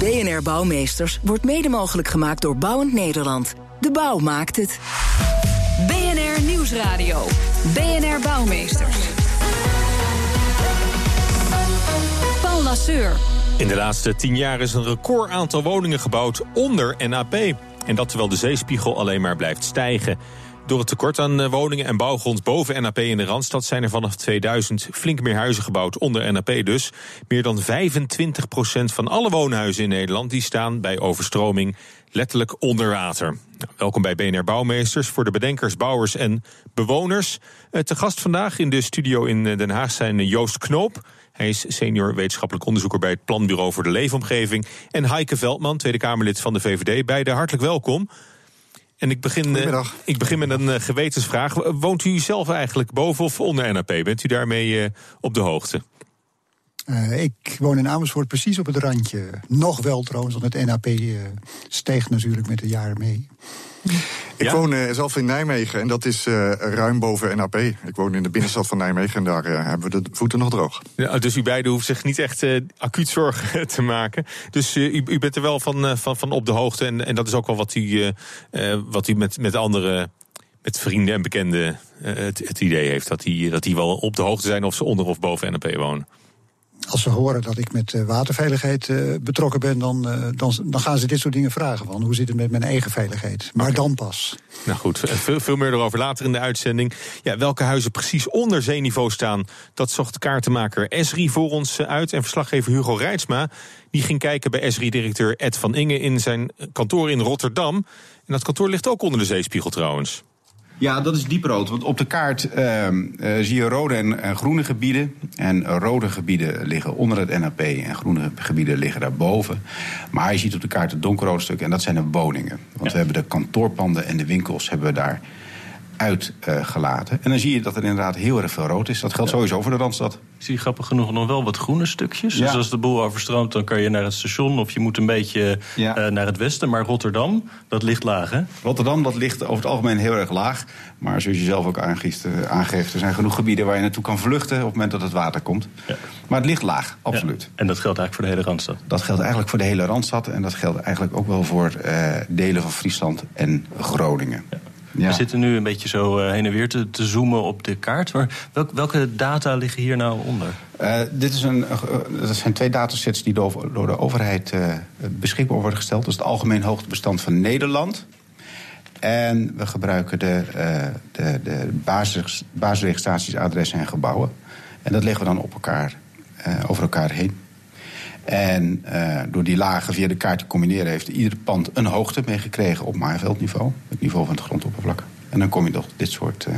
BNR Bouwmeesters wordt mede mogelijk gemaakt door Bouwend Nederland. De bouw maakt het. BNR Nieuwsradio. BNR Bouwmeesters. Paul Lasseur. In de laatste tien jaar is een record aantal woningen gebouwd onder NAP. En dat terwijl de zeespiegel alleen maar blijft stijgen. Door het tekort aan eh, woningen en bouwgrond boven NAP in de Randstad zijn er vanaf 2000 flink meer huizen gebouwd onder NAP dus. Meer dan 25% van alle woonhuizen in Nederland die staan bij overstroming letterlijk onder water. Welkom bij BNR Bouwmeesters voor de bedenkers, bouwers en bewoners. Uh, te gast vandaag in de studio in eh, Den Haag zijn Joost Knoop. Hij is senior wetenschappelijk onderzoeker bij het Planbureau voor de Leefomgeving. En Heike Veldman, Tweede Kamerlid van de VVD. Beide hartelijk welkom. En ik begin, uh, ik begin met een uh, gewetensvraag. Woont u zelf eigenlijk boven of onder NAP? Bent u daarmee uh, op de hoogte? Ik woon in Amersfoort precies op het randje. Nog wel trouwens, want het NAP steeg natuurlijk met de jaren mee. Ik ja? woon uh, zelf in Nijmegen en dat is uh, ruim boven NAP. Ik woon in de binnenstad van Nijmegen en daar uh, hebben we de voeten nog droog. Ja, dus u beiden hoeft zich niet echt acuut zorgen te maken. Dus u, u, bent er wel van, van, van op de hoogte en, en dat is ook wel wat u, wat u met, met andere met vrienden en bekenden het, het, idee heeft dat die, dat die wel op de hoogte zijn of ze onder of boven NAP wonen als ze horen dat ik met waterveiligheid uh, betrokken ben, dan, uh, dan, dan, gaan ze dit soort dingen vragen. Van hoe zit het met mijn eigen veiligheid? Maar dan pas. Nou goed, veel, veel meer erover later in de uitzending. Ja, welke huizen precies onder zeeniveau staan, dat zocht kaartenmaker Esri voor ons uit. En verslaggever Hugo Reitsma die ging kijken bij Esri-directeur Ed van Inge in zijn kantoor in Rotterdam. En dat kantoor ligt ook onder de zeespiegel trouwens. Ja, dat is dieprood. Want op de kaart uh, uh, zie je rode en, en, groene gebieden. En rode gebieden liggen onder het NAP en groene gebieden liggen daarboven. Maar je ziet op de kaart het donkerrood stuk en dat zijn de woningen. Want ja. we hebben de kantoorpanden en de winkels hebben we daar uitgelaten. Uh, en dan zie je dat er inderdaad heel erg veel rood is. Dat geldt ja. sowieso voor de Randstad. Ik zie grappig genoeg nog wel wat groene stukjes. Ja. Dus als de boel overstroomt, dan kan je naar het station... of je moet een beetje ja. uh, naar het westen. Maar Rotterdam, dat ligt laag, hè? Rotterdam, dat ligt over het algemeen heel erg laag. Maar zoals je zelf ook aangeeft, uh, aangeeft... er zijn genoeg gebieden waar je naartoe kan vluchten... op het moment dat het water komt. Maar het ligt laag, absoluut. En dat geldt eigenlijk voor de hele Randstad? Dat geldt eigenlijk voor de hele Randstad. En dat geldt eigenlijk ook wel voor uh, delen van Friesland en Groningen. Ja. We zitten nu een beetje zo uh, heen en weer te, te, zoomen op de kaart. Maar welk, welke data liggen hier nou onder? Uh, dit is een, uh, dat zijn twee datasets die door, door de overheid beschikbaar worden gesteld. Dat is het algemeen hoogtebestand van Nederland. En we gebruiken de, de, de basis, basisregistraties, adressen en gebouwen. En dat leggen we dan op elkaar, over elkaar heen. En uh, door die lagen via de kaart te combineren... heeft ieder pand een hoogte meegekregen op maaiveldniveau. Het niveau van het grondoppervlak. En dan kom je tot dit soort uh,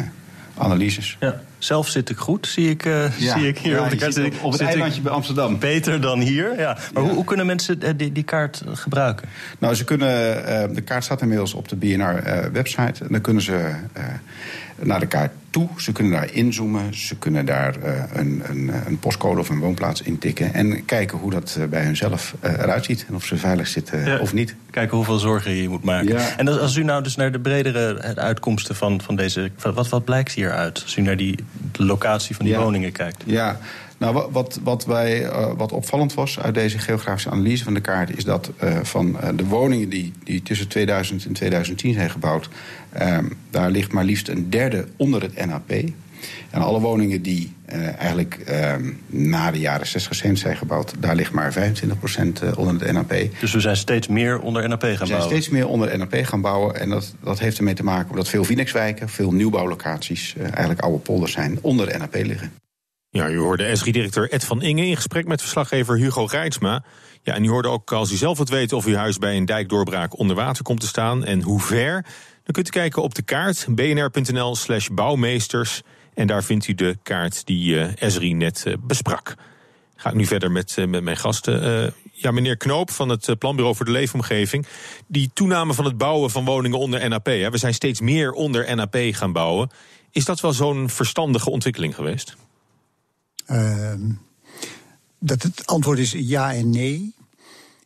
analyses. Ja. Zelf zit ik goed, zie ik, uh, ja. zie ik hier ja, op de kaart. Op, op het zit eilandje bij Amsterdam. Beter dan hier, ja. Maar Hoe, hoe, kunnen mensen die, die, kaart gebruiken? Nou, ze kunnen, de kaart staat inmiddels op de BNR-website. en dan kunnen ze naar de kaart toe. Ze kunnen daar inzoomen. Ze kunnen daar uh, een, een, een, postcode of een woonplaats intikken. En kijken hoe dat uh, bij hunzelf uh, eruit ziet. En of ze veilig zitten ja. of niet. Kijken hoeveel zorgen je moet maken. Ja. En als u nou dus naar de bredere uitkomsten van, van deze... Wat, wat blijkt hieruit? Als u naar die de locatie van die ja. woningen kijkt. Ja, nou, wat, wat, wij, uh, wat opvallend was uit deze geografische analyse van de kaart... is dat uh, van uh, de woningen die, die tussen 2000 en 2010 zijn gebouwd... daar ligt maar liefst een derde onder het NAP. En alle woningen die eigenlijk na de jaren 60 zijn gebouwd... daar ligt maar 25% onder het NAP. Dus we zijn steeds meer onder NAP gaan bouwen? We zijn steeds meer onder NAP gaan bouwen. En dat, dat heeft ermee te maken dat veel Vinex-wijken... veel nieuwbouwlocaties, eigenlijk oude polders zijn, onder NAP liggen. Ja, u hoorde Esri-directeur Ed van Inge in gesprek met verslaggever Hugo Reitsma. Ja, en u hoorde ook als u zelf wilt weten of uw huis bij een dijkdoorbraak onder water komt te staan en hoe ver. Dan kunt u kijken op de kaart bnr.nl slash bouwmeesters. En daar vindt u de kaart die uh, Esri net uh, besprak. Ga ik nu verder met, uh, met mijn gasten. Ja, meneer Knoop van het Planbureau voor de Leefomgeving. Die toename van het bouwen van woningen onder NAP. Hè, we zijn steeds meer onder NAP gaan bouwen. Is dat wel zo'n verstandige ontwikkeling geweest? Uh, dat het antwoord is ja en nee.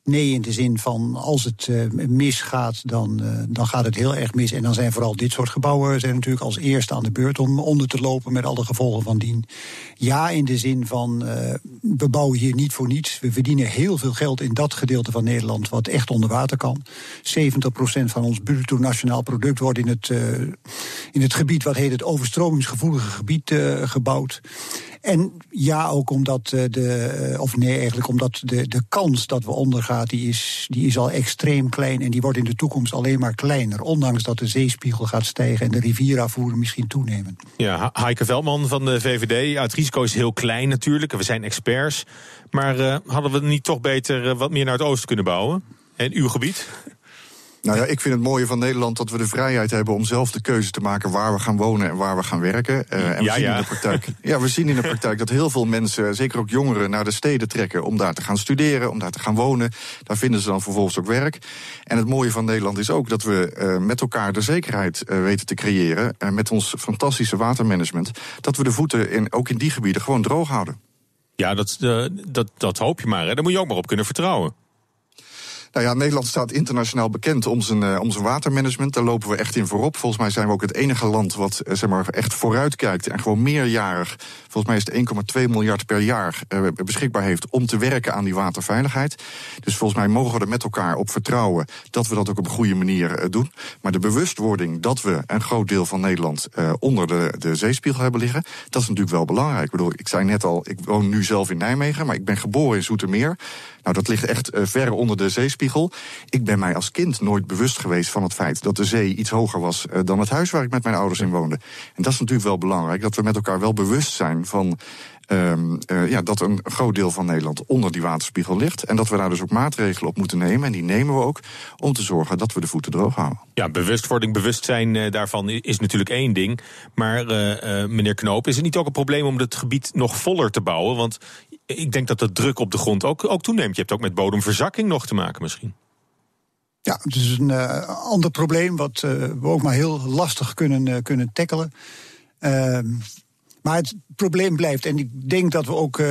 Nee, in de zin van als het uh, misgaat, dan, uh, dan gaat het heel erg mis. En dan zijn vooral dit soort gebouwen zijn natuurlijk als eerste aan de beurt om onder te lopen met alle gevolgen van dien. Ja, in de zin van uh, we bouwen hier niet voor niets. We verdienen heel veel geld in dat gedeelte van Nederland wat echt onder water kan. 70% van ons bruto nationaal product wordt in het, in het gebied wat heet het overstromingsgevoelige gebied gebouwd. En ja, ook omdat de, of nee, eigenlijk omdat de, de kans dat we ondergaan die is, die is al extreem klein en die wordt in de toekomst alleen maar kleiner. Ondanks dat de zeespiegel gaat stijgen en de rivierafvoeren misschien toenemen. Ja, Heike Veldman van de VVD. Het risico is heel klein natuurlijk. We zijn experts. Maar uh, hadden we niet toch beter wat meer naar het oosten kunnen bouwen? En uw gebied? Nou ja, ik vind het mooie van Nederland dat we de vrijheid hebben om zelf de keuze te maken waar we gaan wonen en waar we gaan werken. Uh, en ja, we zien ja. in de praktijk. Ja, we zien in de praktijk dat heel veel mensen, zeker ook jongeren, naar de steden trekken om daar te gaan studeren, om daar te gaan wonen. Daar vinden ze dan vervolgens ook werk. En het mooie van Nederland is ook dat we uh, met elkaar de zekerheid uh, weten te creëren. Uh, met ons fantastische watermanagement. Dat we de voeten in, ook in die gebieden gewoon droog houden. Ja, dat, dat, dat hoop je maar. Hè. Daar moet je ook maar op kunnen vertrouwen. Nou ja, Nederland staat internationaal bekend om zijn, uh, om zijn watermanagement. Daar lopen we echt in voorop. Volgens mij zijn we ook het enige land wat uh, zeg maar, echt vooruit kijkt. En gewoon meerjarig, volgens mij is het 1,2 miljard per jaar uh, beschikbaar heeft om te werken aan die waterveiligheid. Dus volgens mij mogen we er met elkaar op vertrouwen dat we dat ook op een goede manier doen. Maar de bewustwording dat we een groot deel van Nederland onder de, de zeespiegel hebben liggen, dat is natuurlijk wel belangrijk. Ik ik zei net al, ik woon nu zelf in Nijmegen, maar ik ben geboren in Zoetermeer. Nou, dat ligt echt uh, ver onder de zeespiegel. Ik ben mij als kind nooit bewust geweest van het feit dat de zee iets hoger was uh, dan het huis waar ik met mijn ouders in woonde. En dat is natuurlijk wel belangrijk, dat we met elkaar wel bewust zijn van Um, uh, ja, dat een groot deel van Nederland onder die waterspiegel ligt. En dat we daar dus ook maatregelen op moeten nemen. En die nemen we ook om te zorgen dat we de voeten droog houden. Ja, bewustwording, bewustzijn uh, daarvan is natuurlijk één ding. Maar uh, meneer Knoop, is het niet ook een probleem om het gebied nog voller te bouwen? Want ik denk dat de druk op de grond ook, ook toeneemt. Je hebt ook met bodemverzakking nog te maken misschien. Ja, het is een uh, ander probleem wat uh, we ook maar heel lastig kunnen, uh, kunnen tackelen. Maar het probleem blijft. En ik denk dat we ook uh,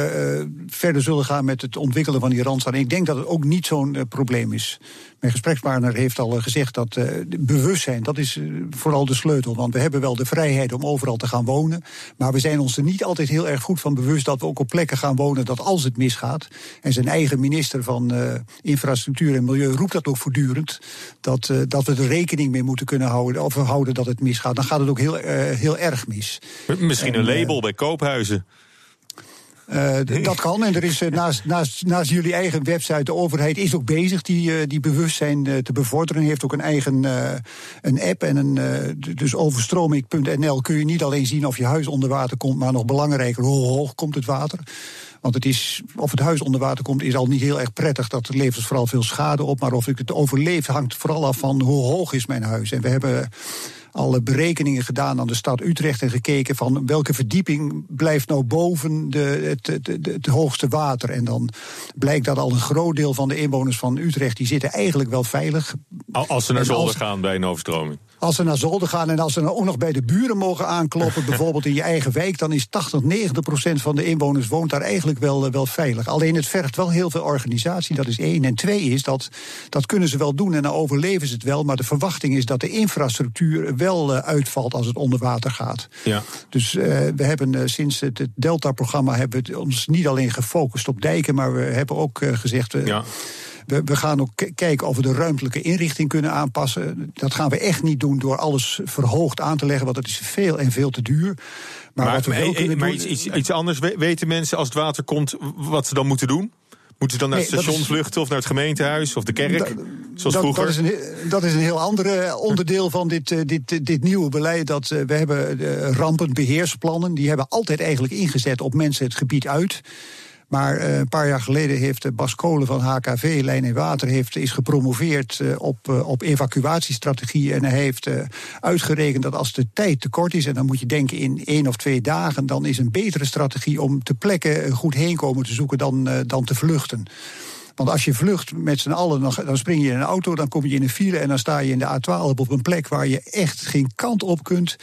verder zullen gaan met het ontwikkelen van die randstad. En ik denk dat het ook niet zo'n uh, probleem is. Mijn gesprekspartner heeft al gezegd dat bewustzijn, dat is vooral de sleutel. Want we hebben wel de vrijheid om overal te gaan wonen. Maar we zijn ons er niet altijd heel erg goed van bewust dat we ook op plekken gaan wonen dat als het misgaat. En zijn eigen minister van Infrastructuur en Milieu roept dat ook voortdurend. Dat, dat we er rekening mee moeten kunnen houden, of houden dat het misgaat. Dan gaat het ook heel, heel erg mis. Misschien en, een bij koophuizen. Uh, dat kan. En er is uh, naast, naast, naast jullie eigen website, de overheid is ook bezig die, uh, die bewustzijn te bevorderen. Heeft ook een eigen een app en een. dus overstroming.nl kun je niet alleen zien of je huis onder water komt, maar nog belangrijker, hoe hoog komt het water. Want het is, of het huis onder water komt, is al niet heel erg prettig. Dat levert vooral veel schade op. Maar of ik het overleef, hangt vooral af van hoe hoog is mijn huis. En we hebben alle berekeningen gedaan aan de stad Utrecht en gekeken van welke verdieping blijft nou boven de, het, het, het, hoogste water. En dan blijkt dat al een groot deel van de inwoners van Utrecht die zitten eigenlijk wel veilig. Als ze naar zolder gaan bij een overstroming. Als ze naar zolder gaan en als ze nou ook nog bij de buren mogen aankloppen, bijvoorbeeld in je eigen wijk, dan is 80, 90 procent van de inwoners woont daar eigenlijk wel, wel veilig. Alleen het vergt wel heel veel organisatie, dat is één. En twee is dat, dat kunnen ze wel doen en dan overleven ze het wel, maar de verwachting is dat de infrastructuur wel uh, uitvalt als het onder water gaat. Ja. Dus uh, we hebben uh, sinds het, het Delta-programma hebben we ons niet alleen gefocust op dijken, maar we hebben ook gezegd. ja. We, we, gaan ook kijken of we de ruimtelijke inrichting kunnen aanpassen. Dat gaan we echt niet doen door alles verhoogd aan te leggen, want dat is veel en veel te duur. Maar, maar wat we wel kunnen maar doen, iets, iets, anders, weten mensen als het water komt wat ze dan moeten doen? Moeten ze dan naar het station vluchten of naar het gemeentehuis of de kerk? Da, zoals dat, vroeger? Dat is, een, dat is een heel ander eh, onderdeel van dit, eh, dit, dit nieuwe beleid. Dat, uh, we hebben rampenbeheersplannen. Die hebben altijd eigenlijk ingezet op mensen het gebied uit. Maar uh, een paar jaar geleden heeft Bas Kolen van HKV, Lijn en Water, heeft, is gepromoveerd uh, op, uh, op evacuatiestrategie. En hij heeft uitgerekend dat als de tijd te kort is, en dan moet je denken in één of twee dagen, dan is een betere strategie om te plekken goed heen komen te zoeken dan, dan te vluchten. Want als je vlucht met z'n allen, dan spring je in een auto, dan kom je in een file en dan sta je in de A12 op een plek waar je echt geen kant op kunt.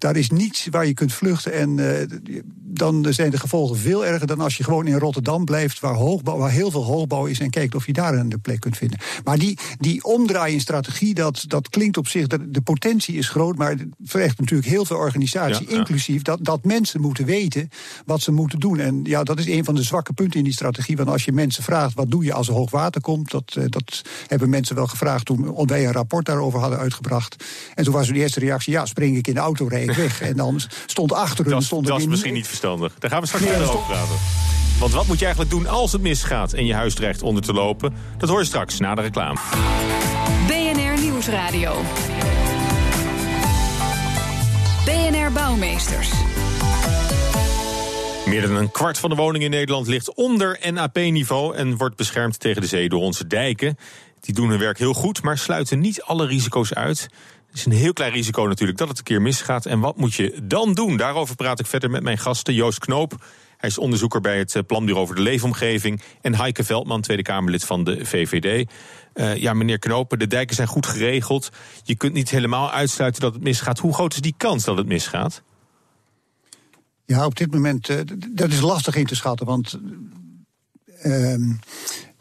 Daar is niets waar je kunt vluchten. En uh, dan zijn de gevolgen veel erger dan als je gewoon in Rotterdam blijft, waar, hoogbouw, waar heel veel hoogbouw is, en kijkt of je daar een plek kunt vinden. Maar die, die omdraai in strategie, dat, dat klinkt op zich, de, de potentie is groot, maar het vergt natuurlijk heel veel organisatie, ja, inclusief dat, dat mensen moeten weten wat ze moeten doen. En ja, dat is een van de zwakke punten in die strategie. Want als je mensen vraagt, wat doe je als er hoogwater komt, dat, uh, dat hebben mensen wel gevraagd toen wij een rapport daarover hadden uitgebracht. En toen was de eerste reactie, ja, spring ik in de auto, ik weg. En dan stond achter hun... Dat, stond dat is misschien niet verstandig. Daar gaan we straks verder over praten. Want wat moet je eigenlijk doen als het misgaat en je huis dreigt onder te lopen? Dat hoor je straks na de reclame. BNR Nieuwsradio. BNR Bouwmeesters. Meer dan een kwart van de woningen in Nederland ligt onder NAP-niveau en wordt beschermd tegen de zee door onze dijken. Die doen hun werk heel goed, maar sluiten niet alle risico's uit. Is een heel klein risico natuurlijk dat het een keer misgaat. En wat moet je dan doen? Daarover praat ik verder met mijn gasten Joost Knoop. Hij is onderzoeker bij het Planbureau voor de Leefomgeving. En Heike Veldman, Tweede Kamerlid van de VVD. Uh, ja, meneer Knopen, de dijken zijn goed geregeld. Je kunt niet helemaal uitsluiten dat het misgaat. Hoe groot is die kans dat het misgaat? Ja, op dit moment, uh, dat is lastig in te schatten. Want uh,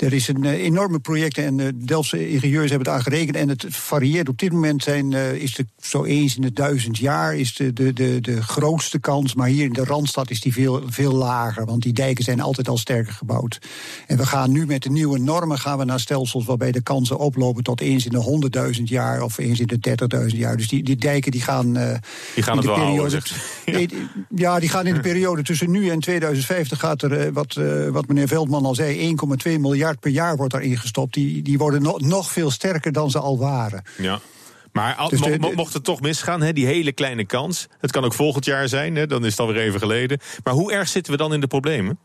er is een uh, enorme project en de uh, Delftse ingenieurs hebben het aangerekend. En het varieert. Op dit moment zijn, uh, is het zo eens in de duizend jaar is de, de, de, de grootste kans. Maar hier in de Randstad is die veel, veel lager. Want die dijken zijn altijd al sterker gebouwd. En we gaan nu met de nieuwe normen gaan we naar stelsels waarbij de kansen oplopen tot eens in de honderdduizend jaar of eens in de dertigduizend jaar. Dus die, die dijken die gaan. die gaan in het de wel periode, houden, ja. ja, die gaan in de periode tussen nu en 2050 gaat er, wat, wat meneer Veldman al zei, 1,2 miljard per jaar wordt daarin gestopt. Die, die worden no, nog veel sterker dan ze al waren. Ja. Maar al, dus de, mo, mocht het toch misgaan, hè, die hele kleine kans. Het kan ook volgend jaar zijn, hè, dan is het alweer even geleden. Maar hoe erg zitten we dan in de problemen?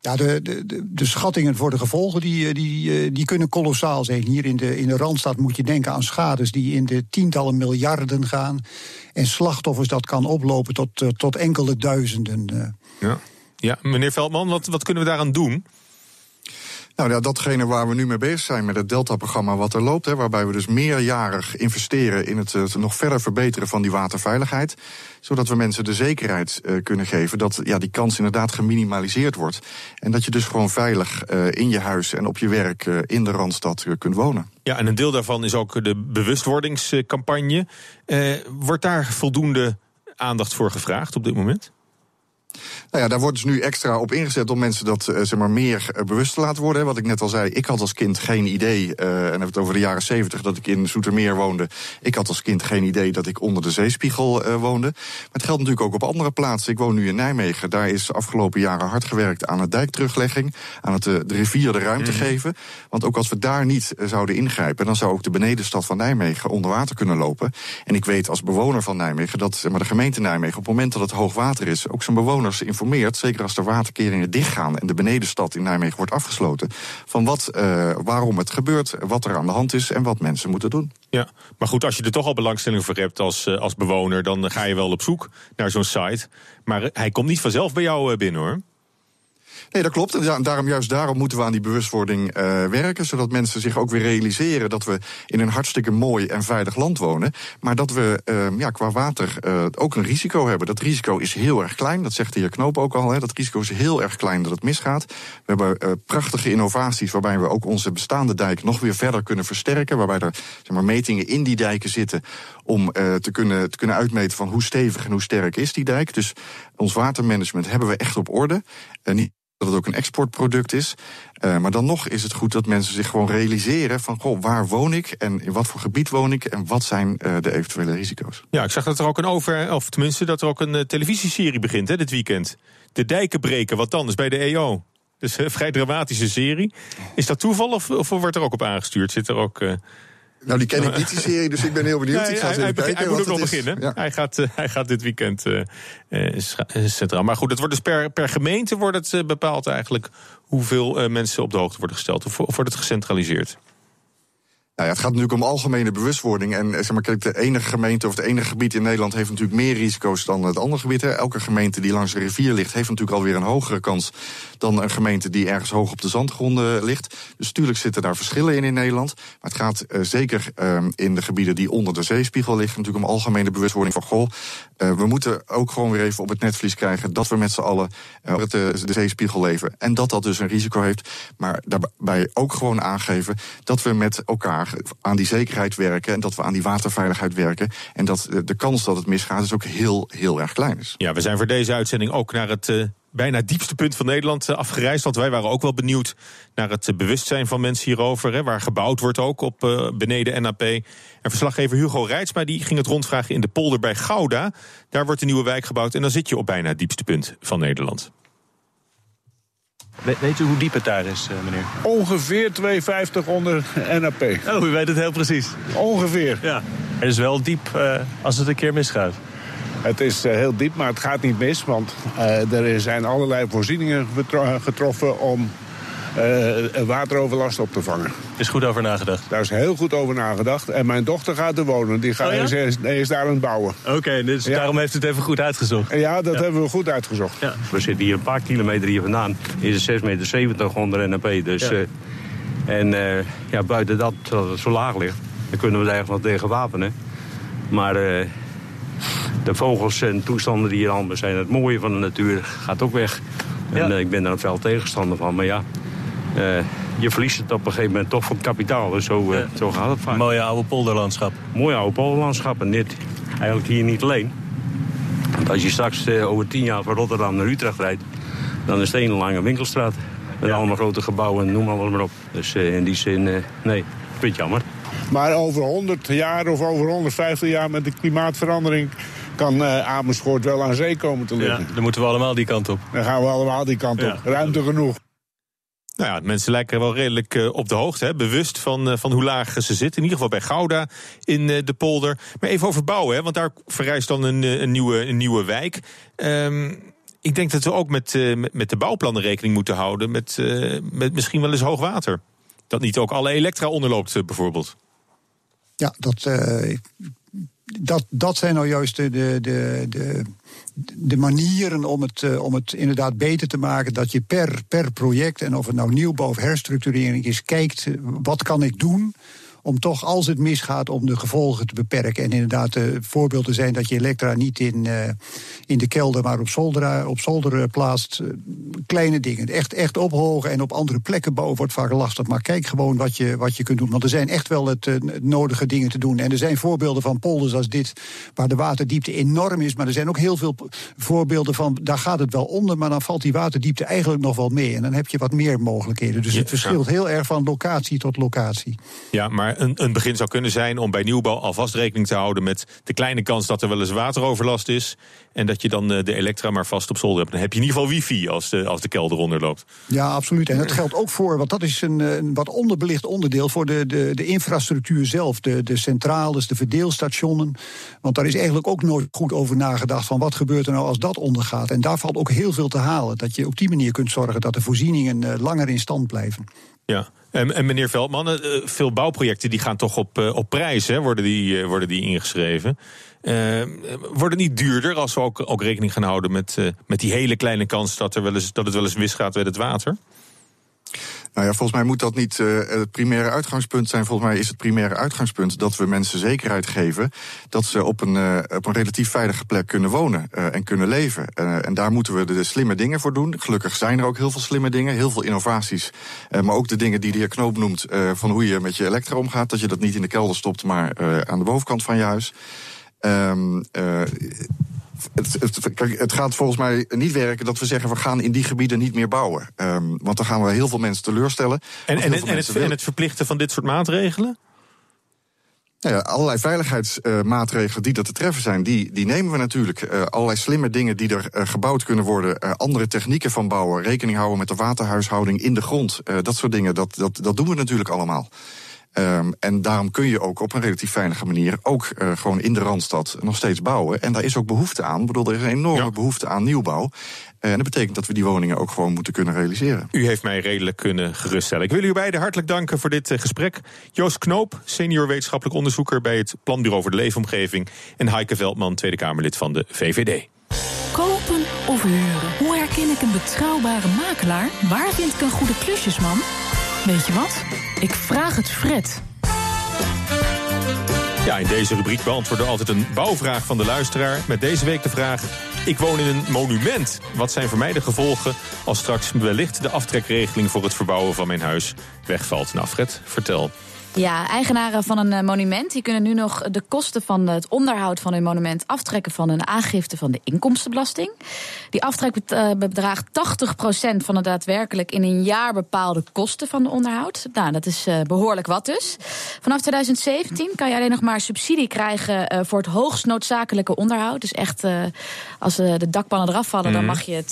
Ja, de, de, de schattingen voor de gevolgen die, die, die kunnen kolossaal zijn. Hier in de, in de Randstad moet je denken aan schades die in de tientallen miljarden gaan. En slachtoffers dat kan oplopen tot, tot enkele duizenden. Ja, ja meneer Veldman, wat, wat kunnen we daaraan doen? Nou ja, datgene waar we nu mee bezig zijn met het Delta-programma wat er loopt, hè, waarbij we dus meerjarig investeren in het, nog verder verbeteren van die waterveiligheid, zodat we mensen de zekerheid uh, kunnen geven dat ja, die kans inderdaad geminimaliseerd wordt en dat je dus gewoon veilig uh, in je huis en op je werk uh, in de Randstad kunt wonen. Ja, en een deel daarvan is ook de bewustwordingscampagne. wordt daar voldoende aandacht voor gevraagd op dit moment? Nou ja, daar wordt dus nu extra op ingezet om mensen dat uh, zeg maar, meer uh, bewust te laten worden. Wat ik net al zei, ik had als kind geen idee, uh, en heb het over de jaren zeventig, dat ik in Zoetermeer woonde. Ik had als kind geen idee dat ik onder de zeespiegel woonde. Maar het geldt natuurlijk ook op andere plaatsen. Ik woon nu in Nijmegen. Daar is de afgelopen jaren hard gewerkt aan het dijkteruglegging, aan het de rivier de ruimte mm. geven. Want ook als we daar niet zouden ingrijpen, dan zou ook de benedenstad van Nijmegen onder water kunnen lopen. En ik weet als bewoner van Nijmegen dat zeg maar, de gemeente Nijmegen op het moment dat het hoog water is, ook zijn bewoners informeert, zeker als de waterkeringen dichtgaan en de benedenstad in Nijmegen wordt afgesloten, van wat, uh, waarom het gebeurt, wat er aan de hand is en wat mensen moeten doen. Ja, maar goed, als je er toch al belangstelling voor hebt als, uh, als bewoner, dan ga je wel op zoek naar zo'n site. Maar hij komt niet vanzelf bij jou binnen hoor. Nee, dat klopt. En daarom, juist daarom moeten we aan die bewustwording uh, werken. Zodat mensen zich ook weer realiseren dat we in een hartstikke mooi en veilig land wonen. Maar dat we uh, ja, qua water uh, ook een risico hebben. Dat risico is heel erg klein. Dat zegt de heer Knoop ook al. Hè. Dat risico is heel erg klein dat het misgaat. We hebben prachtige innovaties waarbij we ook onze bestaande dijk nog weer verder kunnen versterken. Waarbij er zeg maar, metingen in die dijken zitten om te, kunnen, te kunnen uitmeten van hoe stevig en hoe sterk is die dijk. Dus ons watermanagement hebben we echt op orde. niet dat het ook een exportproduct is. Uh, maar dan nog is het goed dat mensen zich gewoon realiseren van goh, waar woon ik en in wat voor gebied woon ik en wat zijn uh, de eventuele risico's. Ja, ik zag dat er ook een over, of tenminste dat er ook een uh, televisieserie begint hè, dit weekend. De dijken breken, wat dan? is bij de EO. Dus een vrij dramatische serie. Is dat toeval of, of wordt er ook op aangestuurd? Zit er ook. Nou, die ken ik niet, die serie, dus ik ben heel benieuwd. Nee, ik ga hij, moet ook nog beginnen. Ja. Hij, gaat, uh, hij gaat dit weekend uh, uh, centraal. Maar goed, het wordt dus per, per gemeente wordt het bepaald eigenlijk... hoeveel mensen op de hoogte worden gesteld. Of, of wordt het gecentraliseerd? Nou ja, het gaat natuurlijk om algemene bewustwording. En zeg maar, kijk, de enige gemeente of het enige gebied in Nederland heeft natuurlijk meer risico's dan het andere gebied. Elke gemeente die langs de rivier ligt, heeft natuurlijk alweer een hogere kans dan een gemeente die ergens hoog op de zandgronden ligt. Dus natuurlijk zitten daar verschillen in in Nederland. Maar het gaat uh, zeker uh, in de gebieden die onder de zeespiegel liggen, natuurlijk om algemene bewustwording van goh. We moeten ook gewoon weer even op het netvlies krijgen dat we met z'n allen op de zeespiegel leven. En dat dat dus een risico heeft. Maar daarbij ook gewoon aangeven dat we met elkaar aan die zekerheid werken en dat we aan die waterveiligheid werken. En dat de kans dat het misgaat dus ook heel, heel erg klein is. Ja, we zijn voor deze uitzending ook naar het uh, bijna diepste punt van Nederland uh, afgereisd. Want wij waren ook wel benieuwd naar het bewustzijn van mensen hierover. Hè, waar gebouwd wordt ook op beneden NAP. En verslaggever Hugo Reitsma die ging het rondvragen in de polder bij Gouda. Daar wordt een nieuwe wijk gebouwd en dan zit je op bijna het diepste punt van Nederland. Weet u hoe diep het daar is, meneer? Ongeveer 2,50 onder NAP. Oh, u weet het heel precies. Ongeveer. Ja. Het is wel diep uh, als het een keer misgaat. Het is uh, heel diep, maar het gaat niet mis. Want uh, er zijn allerlei voorzieningen getroffen om wateroverlast op te vangen. Is goed over nagedacht? Daar is heel goed over nagedacht. En mijn dochter gaat er wonen. Die gaat, oh ja? is, is, is, daar aan het bouwen. Oké, okay, dus ja. daarom heeft u het even goed uitgezocht? Ja, dat ja. hebben we goed uitgezocht. We zitten hier een paar kilometer hier vandaan. Is het 6,70 meter onder NAP. Dus, en ja, buiten dat, dat het zo laag ligt daar kunnen we er eigenlijk wel tegen wapenen. Maar uh, de vogels en toestanden die hier allemaal zijn, het mooie van de natuur gaat ook weg. Ja. En uh, ik ben daar veel tegenstander van. Maar ja, je verliest het op een gegeven moment toch van het kapitaal. Dus zo, ja. zo gaat het vaak. Mooie oude polderlandschap. Mooie oude polderlandschap. En dit eigenlijk hier niet alleen. Want als je straks over tien jaar van Rotterdam naar Utrecht rijdt... dan is het een lange winkelstraat. Met ja. allemaal grote gebouwen, noem alles maar op. Dus in die zin, nee, vind jammer. Maar over 100 jaar of over 150 jaar met de klimaatverandering kan uh, Amersfoort wel aan zee komen te liggen. Ja, dan moeten we allemaal die kant op. Dan gaan we allemaal die kant op. Ja. Ruimte genoeg. Nou ja, mensen lijken wel redelijk uh, op de hoogte, hè? bewust van, uh, van hoe laag ze zitten. In ieder geval bij Gouda in de polder. Maar even over bouwen, hè? want daar verrijst dan een, een, nieuwe, een nieuwe wijk. Um, ik denk dat we ook met, met, de bouwplannen rekening moeten houden met, met misschien wel eens hoog water. Dat niet ook alle elektra onderloopt, bijvoorbeeld. Ja, dat, dat, dat zijn nou juist de, de, de, de manieren om het, uh, om het inderdaad beter te maken. Dat je per, per project, en of het nou nieuwbouw of herstructurering is, kijkt wat kan ik doen om toch, als het misgaat, om de gevolgen te beperken. En inderdaad, uh, voorbeelden zijn dat je elektra niet in, uh, in de kelder, maar op zolder, op zolder plaatst. Uh, kleine dingen. Echt, echt ophogen en op andere plekken bouwen wordt vaak lastig. Maar kijk gewoon wat je, wat je kunt doen. Want er zijn echt wel het, het nodige dingen te doen. En er zijn voorbeelden van polders als dit, waar de waterdiepte enorm is. Maar er zijn ook heel veel voorbeelden van, daar gaat het wel onder, maar dan valt die waterdiepte eigenlijk nog wel mee. En dan heb je wat meer mogelijkheden. Dus het verschilt heel erg van locatie tot locatie. Ja, maar een, een, begin zou kunnen zijn om bij nieuwbouw alvast rekening te houden met de kleine kans dat er wel eens wateroverlast is. En dat je dan de elektra maar vast op zolder hebt. Dan heb je in ieder geval wifi als de, als de kelder onderloopt. Ja, absoluut. En dat geldt ook voor, want dat is een, een wat onderbelicht onderdeel voor de, de, de infrastructuur zelf. De, de centrales, de verdeelstationen. Want daar is eigenlijk ook nooit goed over nagedacht van wat gebeurt er nou als dat ondergaat. En daar valt ook heel veel te halen. Dat je op die manier kunt zorgen dat de voorzieningen langer in stand blijven. Ja, en, en meneer Veldman, uh, veel bouwprojecten die gaan toch op, uh, op prijs, hè, worden, die, uh, worden die ingeschreven. worden niet duurder als we ook, ook rekening gaan houden met, met die hele kleine kans dat, er wel eens, dat het wel eens misgaat met het water? Nou ja, volgens mij moet dat niet uh, het primaire uitgangspunt zijn. Volgens mij is het primaire uitgangspunt dat we mensen zekerheid geven dat ze op een, uh, op een relatief veilige plek kunnen wonen uh, en kunnen leven. en daar moeten we de slimme dingen voor doen. Gelukkig zijn er ook heel veel slimme dingen, heel veel innovaties. maar ook de dingen die de heer Knoop noemt van hoe je met je elektra omgaat. Dat je dat niet in de kelder stopt, maar aan de bovenkant van je huis. Um, het, het, het, gaat volgens mij niet werken dat we zeggen we gaan in die gebieden niet meer bouwen. Um, want dan gaan we heel veel mensen teleurstellen. En, en, en, het, en het verplichten van dit soort maatregelen? Nou ja, allerlei veiligheidsmaatregelen uh, die er te treffen zijn, die, die nemen we natuurlijk. Uh, allerlei slimme dingen die er uh, gebouwd kunnen worden. andere technieken van bouwen. Rekening houden met de waterhuishouding in de grond. dat soort dingen, dat, dat, dat doen we natuurlijk allemaal. Ehm, en daarom kun je ook op een relatief veilige manier ook uh, gewoon in de Randstad nog steeds bouwen. En daar is ook behoefte aan. Ik bedoel, er is een enorme behoefte aan nieuwbouw. En dat betekent dat we die woningen ook gewoon moeten kunnen realiseren. U heeft mij redelijk kunnen geruststellen. Ik wil u beiden hartelijk danken voor dit gesprek. Joost Knoop, senior wetenschappelijk onderzoeker bij het Planbureau voor de Leefomgeving. En Heike Veldman, Tweede Kamerlid van de VVD. Kopen of huren? Hoe herken ik een betrouwbare makelaar? Waar vind ik een goede klusjesman? Weet je wat? Ik vraag het Fred. Ja, in deze rubriek beantwoorden we altijd een bouwvraag van de luisteraar. Met deze week de vraag: Ik woon in een monument. Wat zijn voor mij de gevolgen als straks wellicht de aftrekregeling voor het verbouwen van mijn huis wegvalt? Nou, Fred, vertel. Ja, eigenaren van een eh, monument die kunnen nu nog de kosten van het onderhoud van hun monument aftrekken van hun aangifte van de inkomstenbelasting. Die aftrek eh, bedraagt 80% van de daadwerkelijk in een jaar bepaalde kosten van de onderhoud. Nou, dat is eh, behoorlijk wat dus. Vanaf 2017 kan je alleen nog maar subsidie krijgen voor het hoogst noodzakelijke onderhoud. Dus echt, als de dakpannen eraf vallen, dan mhm. mag je het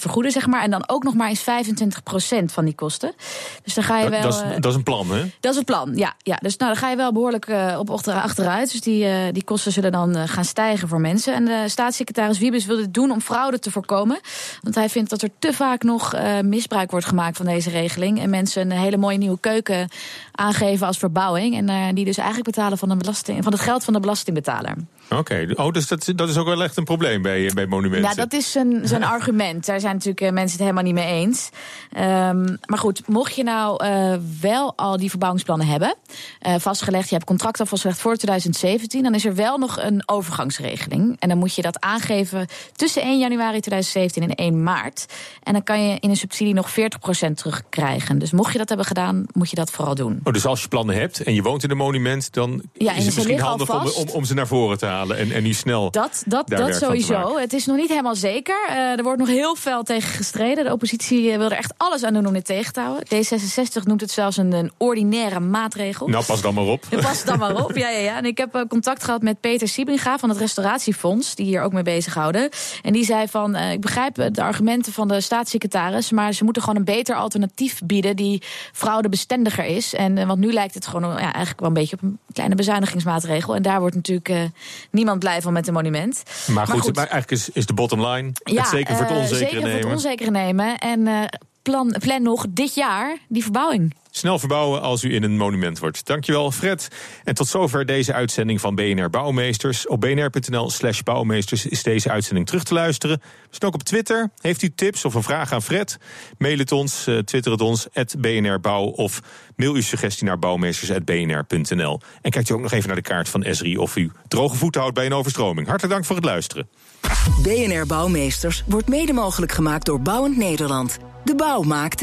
vergoeden, zeg maar. En dan ook nog maar eens 25% van die kosten. Dus dan ga je wel. Dat is, dat is een plan, hè? Dat is een plan ja. ja. Dus nou, dan ga je wel behoorlijk uh, op achteruit. Dus die, uh, die kosten zullen dan uh, gaan stijgen voor mensen. En de staatssecretaris Wiebes wil dit doen om fraude te voorkomen. Want hij vindt dat er te vaak nog misbruik wordt gemaakt van deze regeling. En mensen een hele mooie nieuwe keuken aangeven als verbouwing. En die dus eigenlijk betalen van, de belasting, van het geld van de belastingbetaler. Oké, oh, dus dat, dat is ook wel echt een probleem bij, bij monumenten. Ja, dat is zijn, zijn argument. Daar zijn natuurlijk eh, mensen het helemaal niet mee eens. Um, maar goed, mocht je nou uh, wel al die verbouwingsplannen hebben, uh, vastgelegd, je hebt contract al vastgelegd voor 2017, dan is er wel nog een overgangsregeling. En dan moet je dat aangeven tussen 1 januari 2017 en 1 maart. En dan kan je in een subsidie nog 40% terugkrijgen. Dus mocht je dat hebben gedaan, moet je dat vooral doen. Oh, dus als je plannen hebt en je woont in een monument, dan ja, is het misschien handig om, om, om ze naar voren te halen en, en niet snel. Dat, dat, dat sowieso. Het is nog niet helemaal zeker. Uh, er wordt nog heel veel tegen gestreden. De oppositie eh, wil er echt alles aan doen om dit tegen te houden. D66 noemt het zelfs een, een ordinaire maatregel. Nou, pas dan maar op. Pas dan maar op, ja, ja, ja. En ik heb uh, contact gehad met Peter Siebinga van het Restauratiefonds, die hier ook mee bezighouden. En die zei van, uh, ik begrijp de argumenten van de staatssecretaris, maar ze moeten gewoon een beter alternatief bieden die fraudebestendiger is. En want nu lijkt het gewoon ja, eigenlijk wel een beetje op een kleine bezuinigingsmaatregel. En daar wordt natuurlijk niemand blij van met een monument. Maar goed, maar, eigenlijk is, is de bottom line ja, het zeker voor het eh, onzekere zeker nemen. Voor het onzekere nemen. En uh, plan, plan nog dit jaar die verbouwing. Snel verbouwen als u in een monument wordt. Dankjewel Fred. En tot zover deze uitzending van BNR Bouwmeesters. Op bnr.nl slash bouwmeesters is deze uitzending terug te luisteren. We zijn ook op Twitter. Heeft u tips of een vraag aan Fred? Mail het ons, uh, twitter het ons, BNR Bouw... of mail uw suggestie naar bouwmeesters.bnr.nl. En kijkt u ook nog even naar de kaart van Esri... of u droge voeten houdt bij een overstroming. Hartelijk dank voor het luisteren. BNR Bouwmeesters wordt mede mogelijk gemaakt door Bouwend Nederland. De bouw maakt